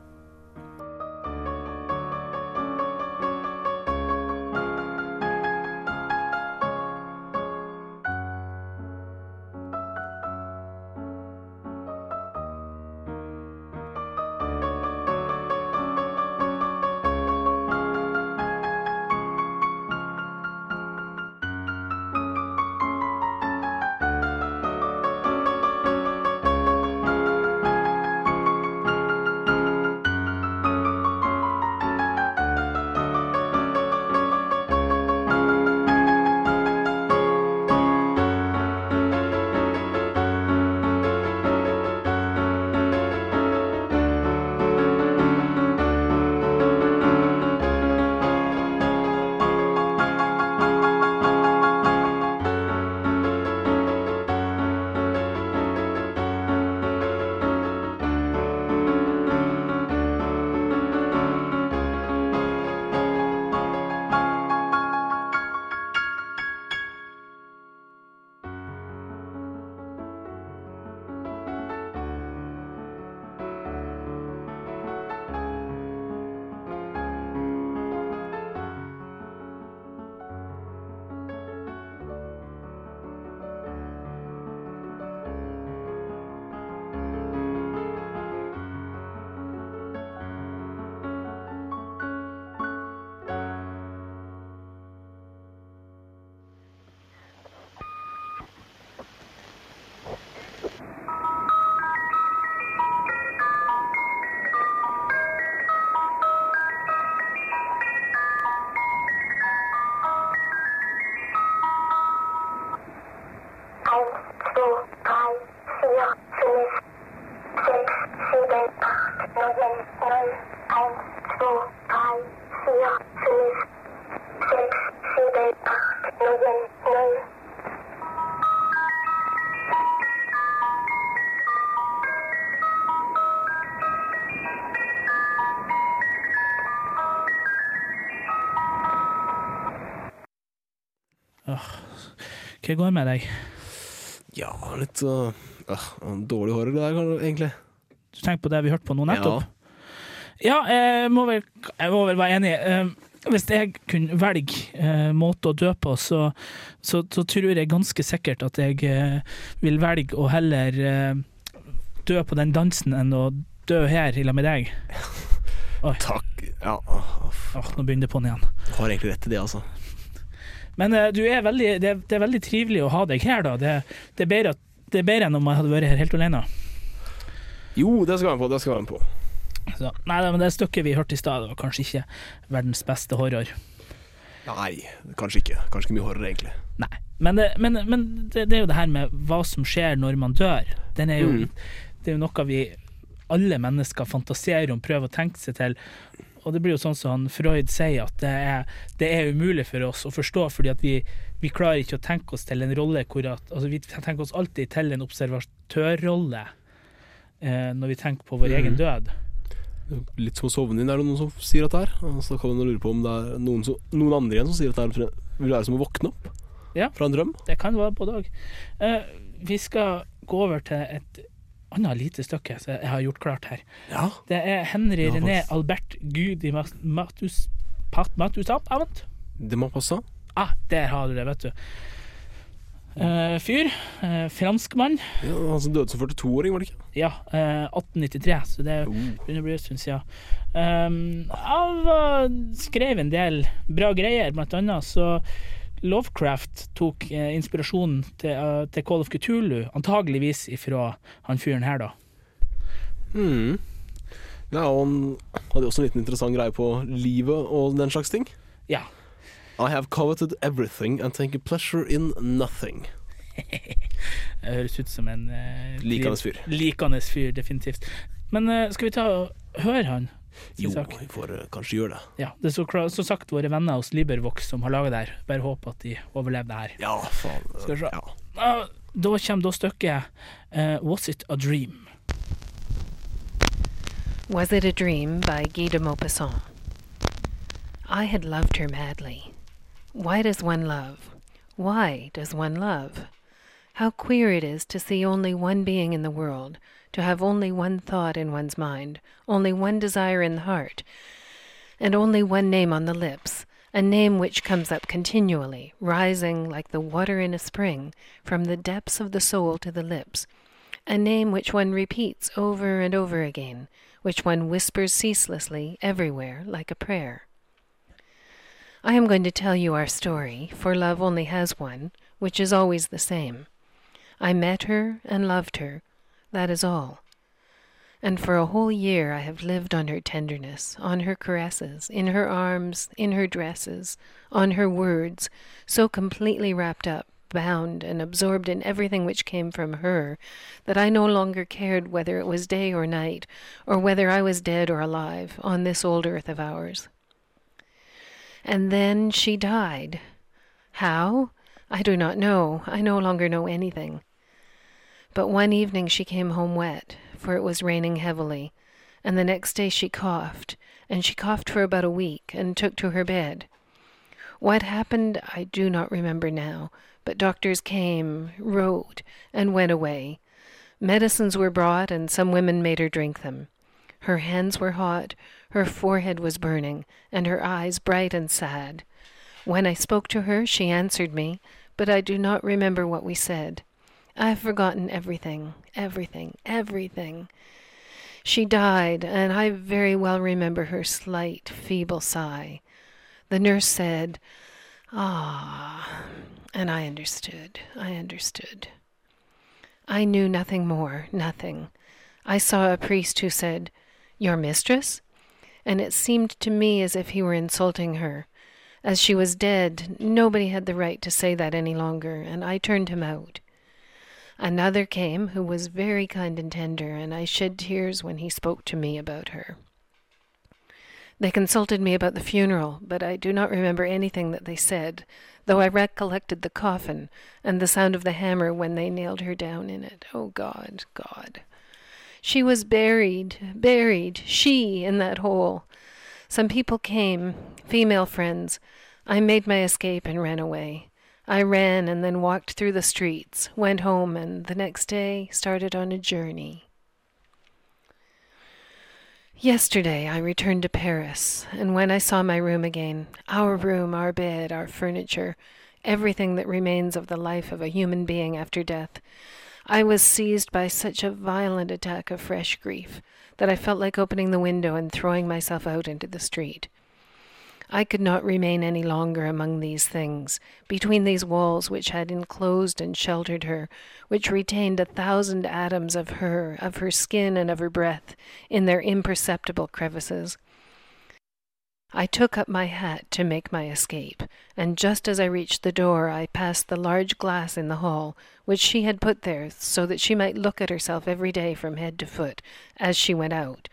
Hva går med deg? Ja, litt uh, dårlig hår det der, egentlig. Du tenker på det vi hørte på nå nettopp? Ja, jeg må vel, jeg må vel være enig. Eh, Hvis jeg kunne velge eh, måte å dø på, så, så, så tror jeg ganske sikkert at jeg vil velge å heller dø på den dansen enn å dø her i lag med deg. Oi. Takk. Ja, Åh, nå begynner det på'n igjen. du har egentlig rett i det, altså. Men uh, du er veldig, det, er, det er veldig trivelig å ha deg her, da. Det, det, er bedre, det er bedre enn om jeg hadde vært her helt alene. Jo, det skal med på. Det skal med på. Så, nei, men det stykket vi hørte i stad, var kanskje ikke verdens beste horror. Nei, kanskje ikke. Kanskje ikke mye horror, egentlig. Nei. Men, det, men, men det, det er jo det her med hva som skjer når man dør. Den er jo, Mm. Det er jo noe vi alle mennesker fantaserer om, prøver å tenke seg til. Og det blir jo sånn som Freud sier, at det er, det er umulig for oss å forstå, fordi at vi, vi klarer ikke å tenke oss til en rolle hvor at altså Vi tenker oss alltid til en observatørrolle eh, når vi tenker på vår mm. egen død. Litt som å sovne inn, er det noen som sier dette her. Og Så kan man lure på om det er noen, som, noen andre igjen som sier at det er, vil være som å våkne opp Ja. fra en drøm. Det kan være både òg. Eh, vi skal gå over til et annet lite stykke som jeg har gjort klart her. Ja. Det er Henry Ja, René. Albert Gudi Mat- Matus Pat- Matusapavant. Det må passe. Ah, der har du det, vet du. Uh, fyr. Uh, franskmann. Ja, han som døde som 42-åring, var det ikke? Ja, Uh, 1893, så det begynner å bli en stund siden. Um, han skrev en del bra greier, blant annet så Lovecraft tok eh, inspirasjonen til, eh, til Call of Cthulhu, antageligvis ifra han fyren her, da. Mm. Ja, og han hadde også en liten interessant greie på livet og den slags ting. Ja. I have coveted everything and taken pleasure in nothing. Det høres ut som en uh, Likandes fyr. Likandes fyr, definitivt. Men uh, skal vi ta og høre han? Jo, vi får eh, kanskje gjøre det. Ja, det er så, så sagt våre venner hos Libervox som har laga det her. Bare håper at de overlever det her. Ja, faen. Skal vi se. Ja. Da kommer da stykket uh, Was It A Dream? Was It a Dream by Guy de Maupassant. I had loved her madly. Why does one love? Why does one love? How queer it is to see only one being in the world, to have only one thought in one's mind, only one desire in the heart, and only one name on the lips, a name which comes up continually, rising like the water in a spring, from the depths of the soul to the lips, a name which one repeats over and over again, which one whispers ceaselessly everywhere like a prayer. I am going to tell you our story, for love only has one, which is always the same. I met her and loved her, that is all. And for a whole year I have lived on her tenderness, on her caresses, in her arms, in her dresses, on her words, so completely wrapped up, bound, and absorbed in everything which came from her, that I no longer cared whether it was day or night, or whether I was dead or alive, on this old earth of ours. And then she died. How? I do not know. I no longer know anything. But one evening she came home wet, for it was raining heavily, and the next day she coughed, and she coughed for about a week, and took to her bed. What happened I do not remember now, but doctors came, wrote, and went away. Medicines were brought, and some women made her drink them. Her hands were hot, her forehead was burning, and her eyes bright and sad. When I spoke to her, she answered me, but I do not remember what we said. I have forgotten everything, everything, everything. She died, and I very well remember her slight, feeble sigh. The nurse said, Ah, and I understood, I understood. I knew nothing more, nothing. I saw a priest who said, Your mistress? And it seemed to me as if he were insulting her. As she was dead, nobody had the right to say that any longer, and I turned him out. Another came who was very kind and tender, and I shed tears when he spoke to me about her. They consulted me about the funeral, but I do not remember anything that they said, though I recollected the coffin and the sound of the hammer when they nailed her down in it. Oh God, God. She was buried, buried, she in that hole. Some people came, female friends. I made my escape and ran away. I ran and then walked through the streets, went home, and the next day started on a journey. Yesterday I returned to Paris, and when I saw my room again, our room, our bed, our furniture, everything that remains of the life of a human being after death, I was seized by such a violent attack of fresh grief that I felt like opening the window and throwing myself out into the street. I could not remain any longer among these things, between these walls which had enclosed and sheltered her, which retained a thousand atoms of her, of her skin and of her breath, in their imperceptible crevices. I took up my hat to make my escape, and just as I reached the door I passed the large glass in the hall, which she had put there so that she might look at herself every day from head to foot, as she went out,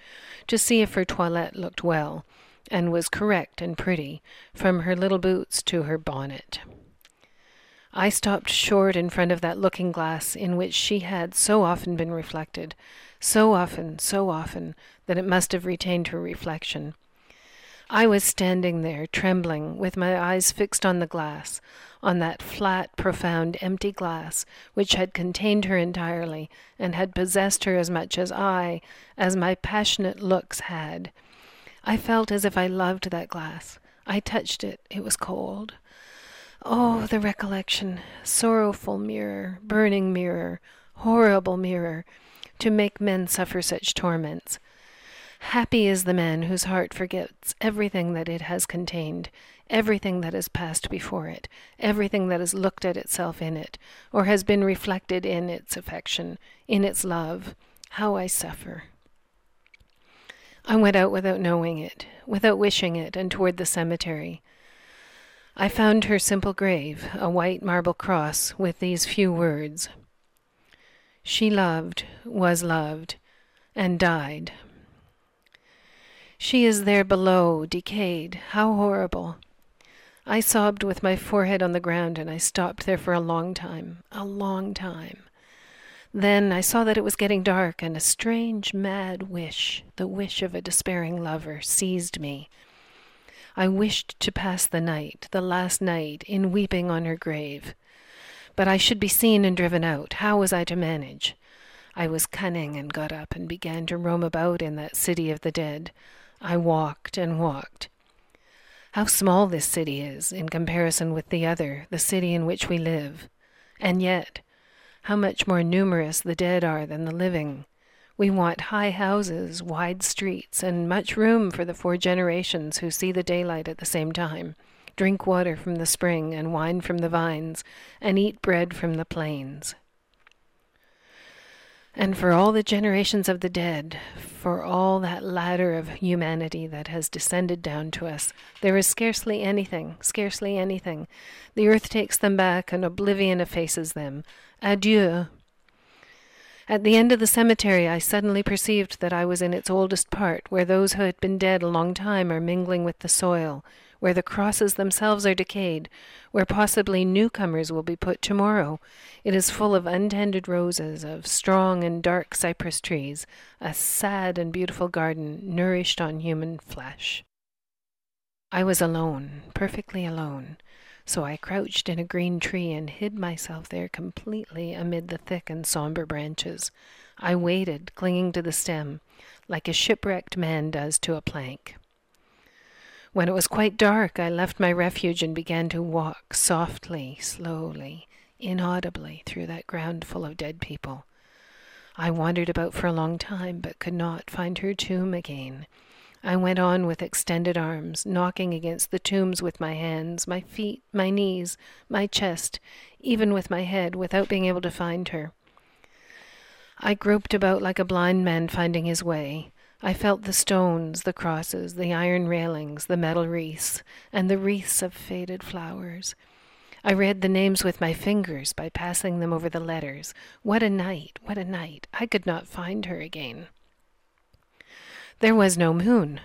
to see if her toilette looked well and was correct and pretty, from her little boots to her bonnet. I stopped short in front of that looking glass in which she had so often been reflected, so often, so often, that it must have retained her reflection. I was standing there, trembling, with my eyes fixed on the glass, on that flat, profound, empty glass which had contained her entirely, and had possessed her as much as I, as my passionate looks had. I felt as if I loved that glass. I touched it. It was cold. Oh, the recollection! Sorrowful mirror, burning mirror, horrible mirror, to make men suffer such torments. Happy is the man whose heart forgets everything that it has contained, everything that has passed before it, everything that has looked at itself in it, or has been reflected in its affection, in its love. How I suffer! I went out without knowing it, without wishing it, and toward the cemetery. I found her simple grave, a white marble cross, with these few words She loved, was loved, and died. She is there below, decayed. How horrible! I sobbed with my forehead on the ground, and I stopped there for a long time, a long time. Then I saw that it was getting dark, and a strange, mad wish, the wish of a despairing lover, seized me. I wished to pass the night, the last night, in weeping on her grave. But I should be seen and driven out. How was I to manage? I was cunning and got up and began to roam about in that city of the dead. I walked and walked. How small this city is in comparison with the other, the city in which we live. And yet, how much more numerous the dead are than the living. We want high houses, wide streets, and much room for the four generations who see the daylight at the same time, drink water from the spring and wine from the vines, and eat bread from the plains. And for all the generations of the dead, for all that ladder of humanity that has descended down to us, there is scarcely anything, scarcely anything. The earth takes them back, and oblivion effaces them. Adieu. At the end of the cemetery, I suddenly perceived that I was in its oldest part, where those who had been dead a long time are mingling with the soil, where the crosses themselves are decayed, where possibly newcomers will be put tomorrow. It is full of untended roses, of strong and dark cypress trees, a sad and beautiful garden nourished on human flesh. I was alone, perfectly alone, so I crouched in a green tree and hid myself there completely amid the thick and somber branches. I waited, clinging to the stem, like a shipwrecked man does to a plank. When it was quite dark, I left my refuge and began to walk softly, slowly, inaudibly through that ground full of dead people. I wandered about for a long time, but could not find her tomb again. I went on with extended arms, knocking against the tombs with my hands, my feet, my knees, my chest, even with my head, without being able to find her. I groped about like a blind man finding his way. I felt the stones, the crosses, the iron railings, the metal wreaths, and the wreaths of faded flowers. I read the names with my fingers by passing them over the letters. What a night! What a night! I could not find her again. There was no moon.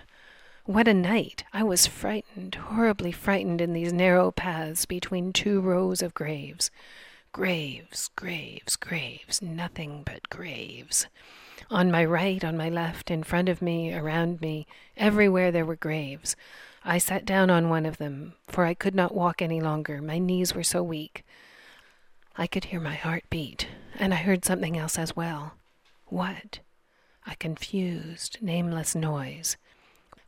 What a night! I was frightened, horribly frightened in these narrow paths between two rows of graves. Graves, graves, graves, nothing but graves. On my right, on my left, in front of me, around me, everywhere there were graves. I sat down on one of them, for I could not walk any longer. My knees were so weak. I could hear my heart beat, and I heard something else as well. What? A confused, nameless noise.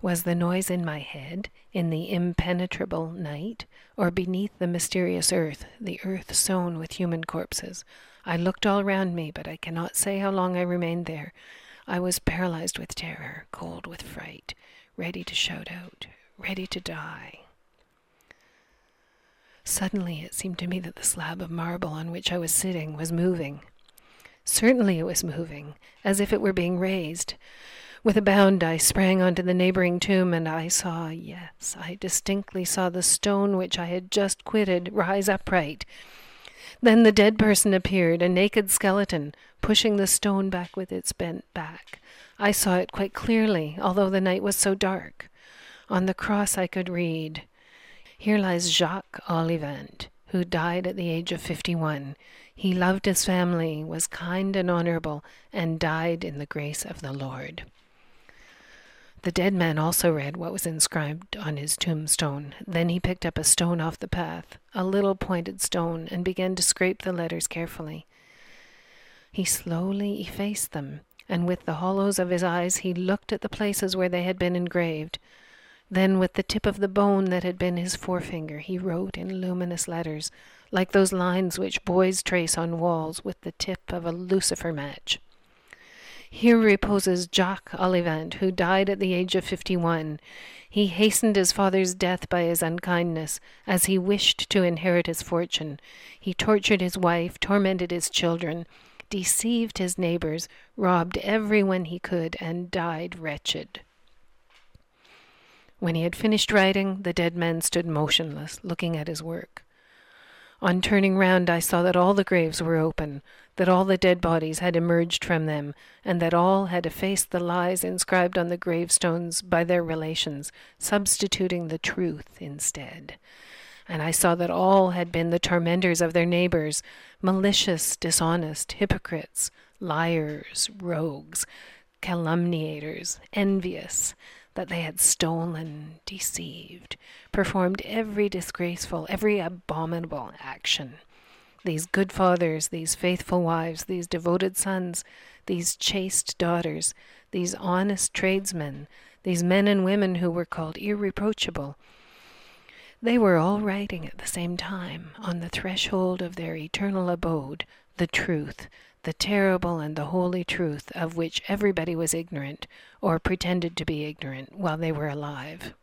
Was the noise in my head, in the impenetrable night, or beneath the mysterious earth, the earth sown with human corpses? I looked all round me, but I cannot say how long I remained there. I was paralyzed with terror, cold with fright, ready to shout out, ready to die. Suddenly it seemed to me that the slab of marble on which I was sitting was moving. Certainly it was moving, as if it were being raised. With a bound I sprang onto the neighboring tomb, and I saw, yes, I distinctly saw the stone which I had just quitted rise upright. Then the dead person appeared, a naked skeleton, pushing the stone back with its bent back. I saw it quite clearly, although the night was so dark. On the cross I could read, Here lies Jacques Olivant, who died at the age of fifty one. He loved his family, was kind and honorable, and died in the grace of the Lord. The dead man also read what was inscribed on his tombstone. Then he picked up a stone off the path, a little pointed stone, and began to scrape the letters carefully. He slowly effaced them, and with the hollows of his eyes he looked at the places where they had been engraved. Then, with the tip of the bone that had been his forefinger, he wrote in luminous letters, like those lines which boys trace on walls with the tip of a lucifer match. Here reposes Jacques Olivant, who died at the age of fifty one. He hastened his father's death by his unkindness, as he wished to inherit his fortune. He tortured his wife, tormented his children, deceived his neighbors, robbed every one he could, and died wretched. When he had finished writing, the dead man stood motionless, looking at his work. On turning round, I saw that all the graves were open, that all the dead bodies had emerged from them, and that all had effaced the lies inscribed on the gravestones by their relations, substituting the truth instead. And I saw that all had been the tormentors of their neighbors, malicious, dishonest, hypocrites, liars, rogues, calumniators, envious, that they had stolen, deceived, performed every disgraceful, every abominable action. These good fathers, these faithful wives, these devoted sons, these chaste daughters, these honest tradesmen, these men and women who were called irreproachable, they were all writing at the same time on the threshold of their eternal abode the truth, the terrible and the holy truth of which everybody was ignorant, or pretended to be ignorant, while they were alive.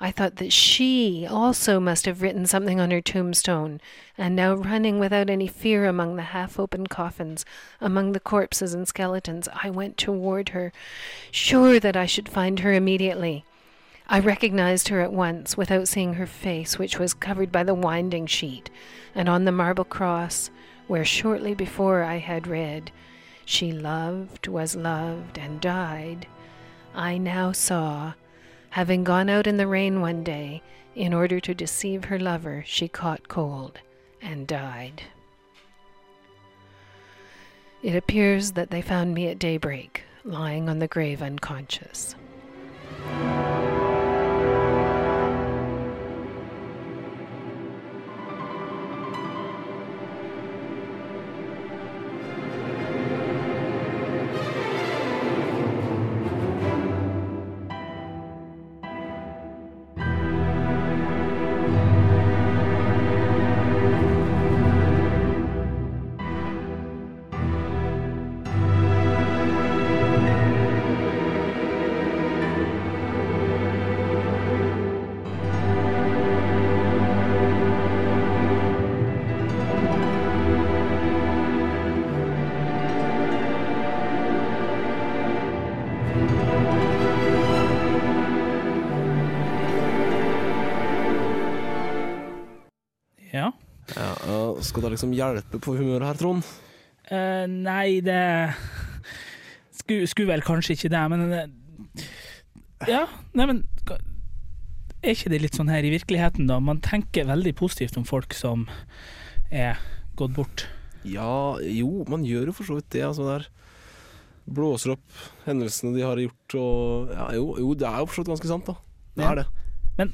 I thought that she also must have written something on her tombstone, and now running without any fear among the half open coffins, among the corpses and skeletons, I went toward her, sure that I should find her immediately. I recognized her at once, without seeing her face, which was covered by the winding sheet, and on the marble cross where shortly before I had read, She loved, was loved, and died, I now saw, having gone out in the rain one day, in order to deceive her lover, she caught cold and died. It appears that they found me at daybreak, lying on the grave unconscious. Skal det liksom hjelpe på humøret her, Trond? Uh, nei, det skulle, skulle vel kanskje ikke det, men eh, Ja, nei, men Er ikke det litt sånn her i virkeligheten, da? Man tenker veldig positivt om folk som er gått bort. Ja, jo, man gjør jo for så vidt det. Altså, det er blåser opp hendelsene de har gjort, og ja, jo, jo, det er jo for så vidt ganske sant, da. Det Ja. er det. Men,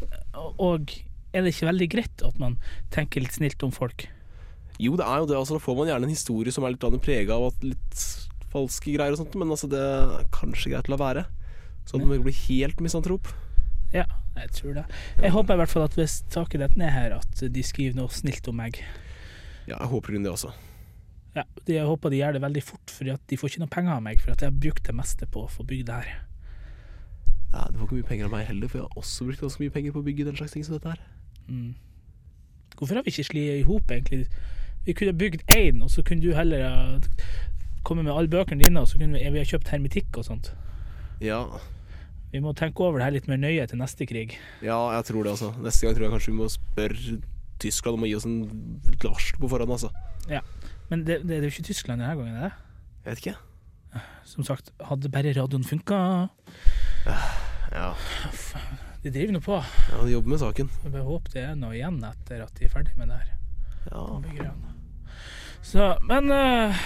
og er det ikke veldig greit at man tenker litt snilt om folk? Jo, det er jo det. Altså, da får man gjerne en historie som er litt prega av at litt falske greier og sånt, men altså, det er kanskje greit å la være. Sånn at man ikke blir helt misantrop. Ja, jeg tror det. Jeg håper i hvert fall at hvis taket detter ned her, at de skriver noe snilt om meg. Ja, jeg håper det også. Ja, jeg håper de gjør det veldig fort, for de får ikke noe penger av meg, for at jeg har brukt det meste på å få bygd det her. Ja, Du får ikke mye penger av meg heller, for jeg har også brukt ganske mye penger på å bygge den slags ting som dette her. Mm. Hvorfor har vi ikke slitt i hop, egentlig? Vi kunne bygd én, og så kunne du heller ha kommet med alle bøkene dine, og så kunne vi, vi ha kjøpt hermetikk og sånt. Ja, Vi må tenke over det her litt mer nøye til neste krig. ja, jeg tror det, altså. Neste gang tror jeg kanskje vi må spørre Tyskland om å gi oss en varsel på forhånd, altså. Men det, det er jo ikke Tyskland denne gangen, er det? Jeg vet ikke. Som sagt, hadde bare radioen funka Ja, De driver nå på. ja de jobber med saken. Jeg bare håper det er noe igjen etter at de er ferdig med det her. Ja. Så, men uh,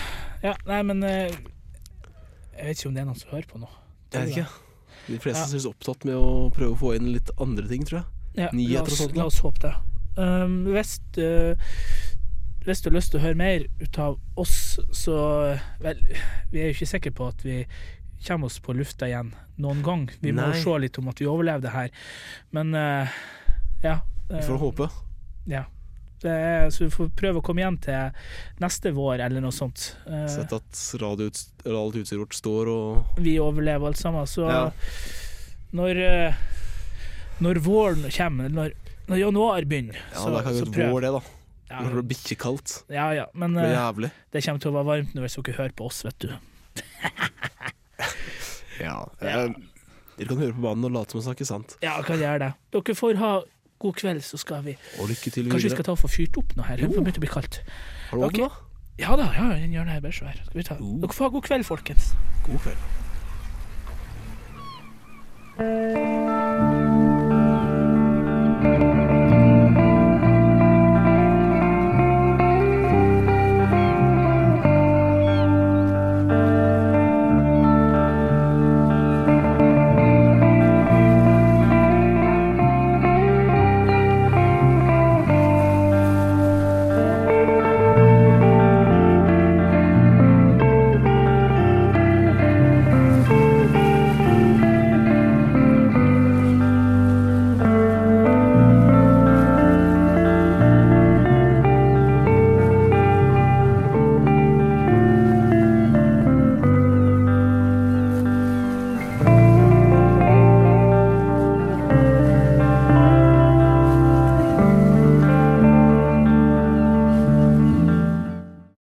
Ja, nei, men uh, Jeg vet ikke om det er noen som hører på nå. jeg vet ikke. De fleste Ja. synes opptatt med å prøve å få inn litt andre ting, tror jeg. Ja, Nyheter og sånt. La oss håpe det. Um, hvis, du, hvis du har lyst til å høre mer ut av oss, så Vel, vi er jo ikke sikre på at vi kommer oss på lufta igjen noen gang. Vi må Nei. se litt om at vi overlever det her. Men uh, ja. Vi får håpe. ja. Er, så vi får prøve å komme igjen til neste vår, eller noe sånt. Eh, Sett at radiout- alt utstyret vårt står og vi overlever alt sammen. Så Ja. når, eh, når våren kommer, når, når januar begynner, Ja, så, det er så prøv. vår, det, da. Ja, Når det blir bikkjekaldt. ja, ja, men Det eh, det kommer til å være varmt nå hvis dere hører på oss, vet du. Ja. ja. Dere kan høre på banen og late som å snakke sant. Ja, kan gjøre det. Dere får ha god kveld, så skal vi Og lykke til Kanskje vi skal ta og få fyrt opp noe her? Det Jo. begynner å bli kaldt. Har du okay. ovn. Ja da, ja, den hjørnet her er bare svær. Skal vi ta? Oh. Dere får ha god kveld, folkens. God kveld.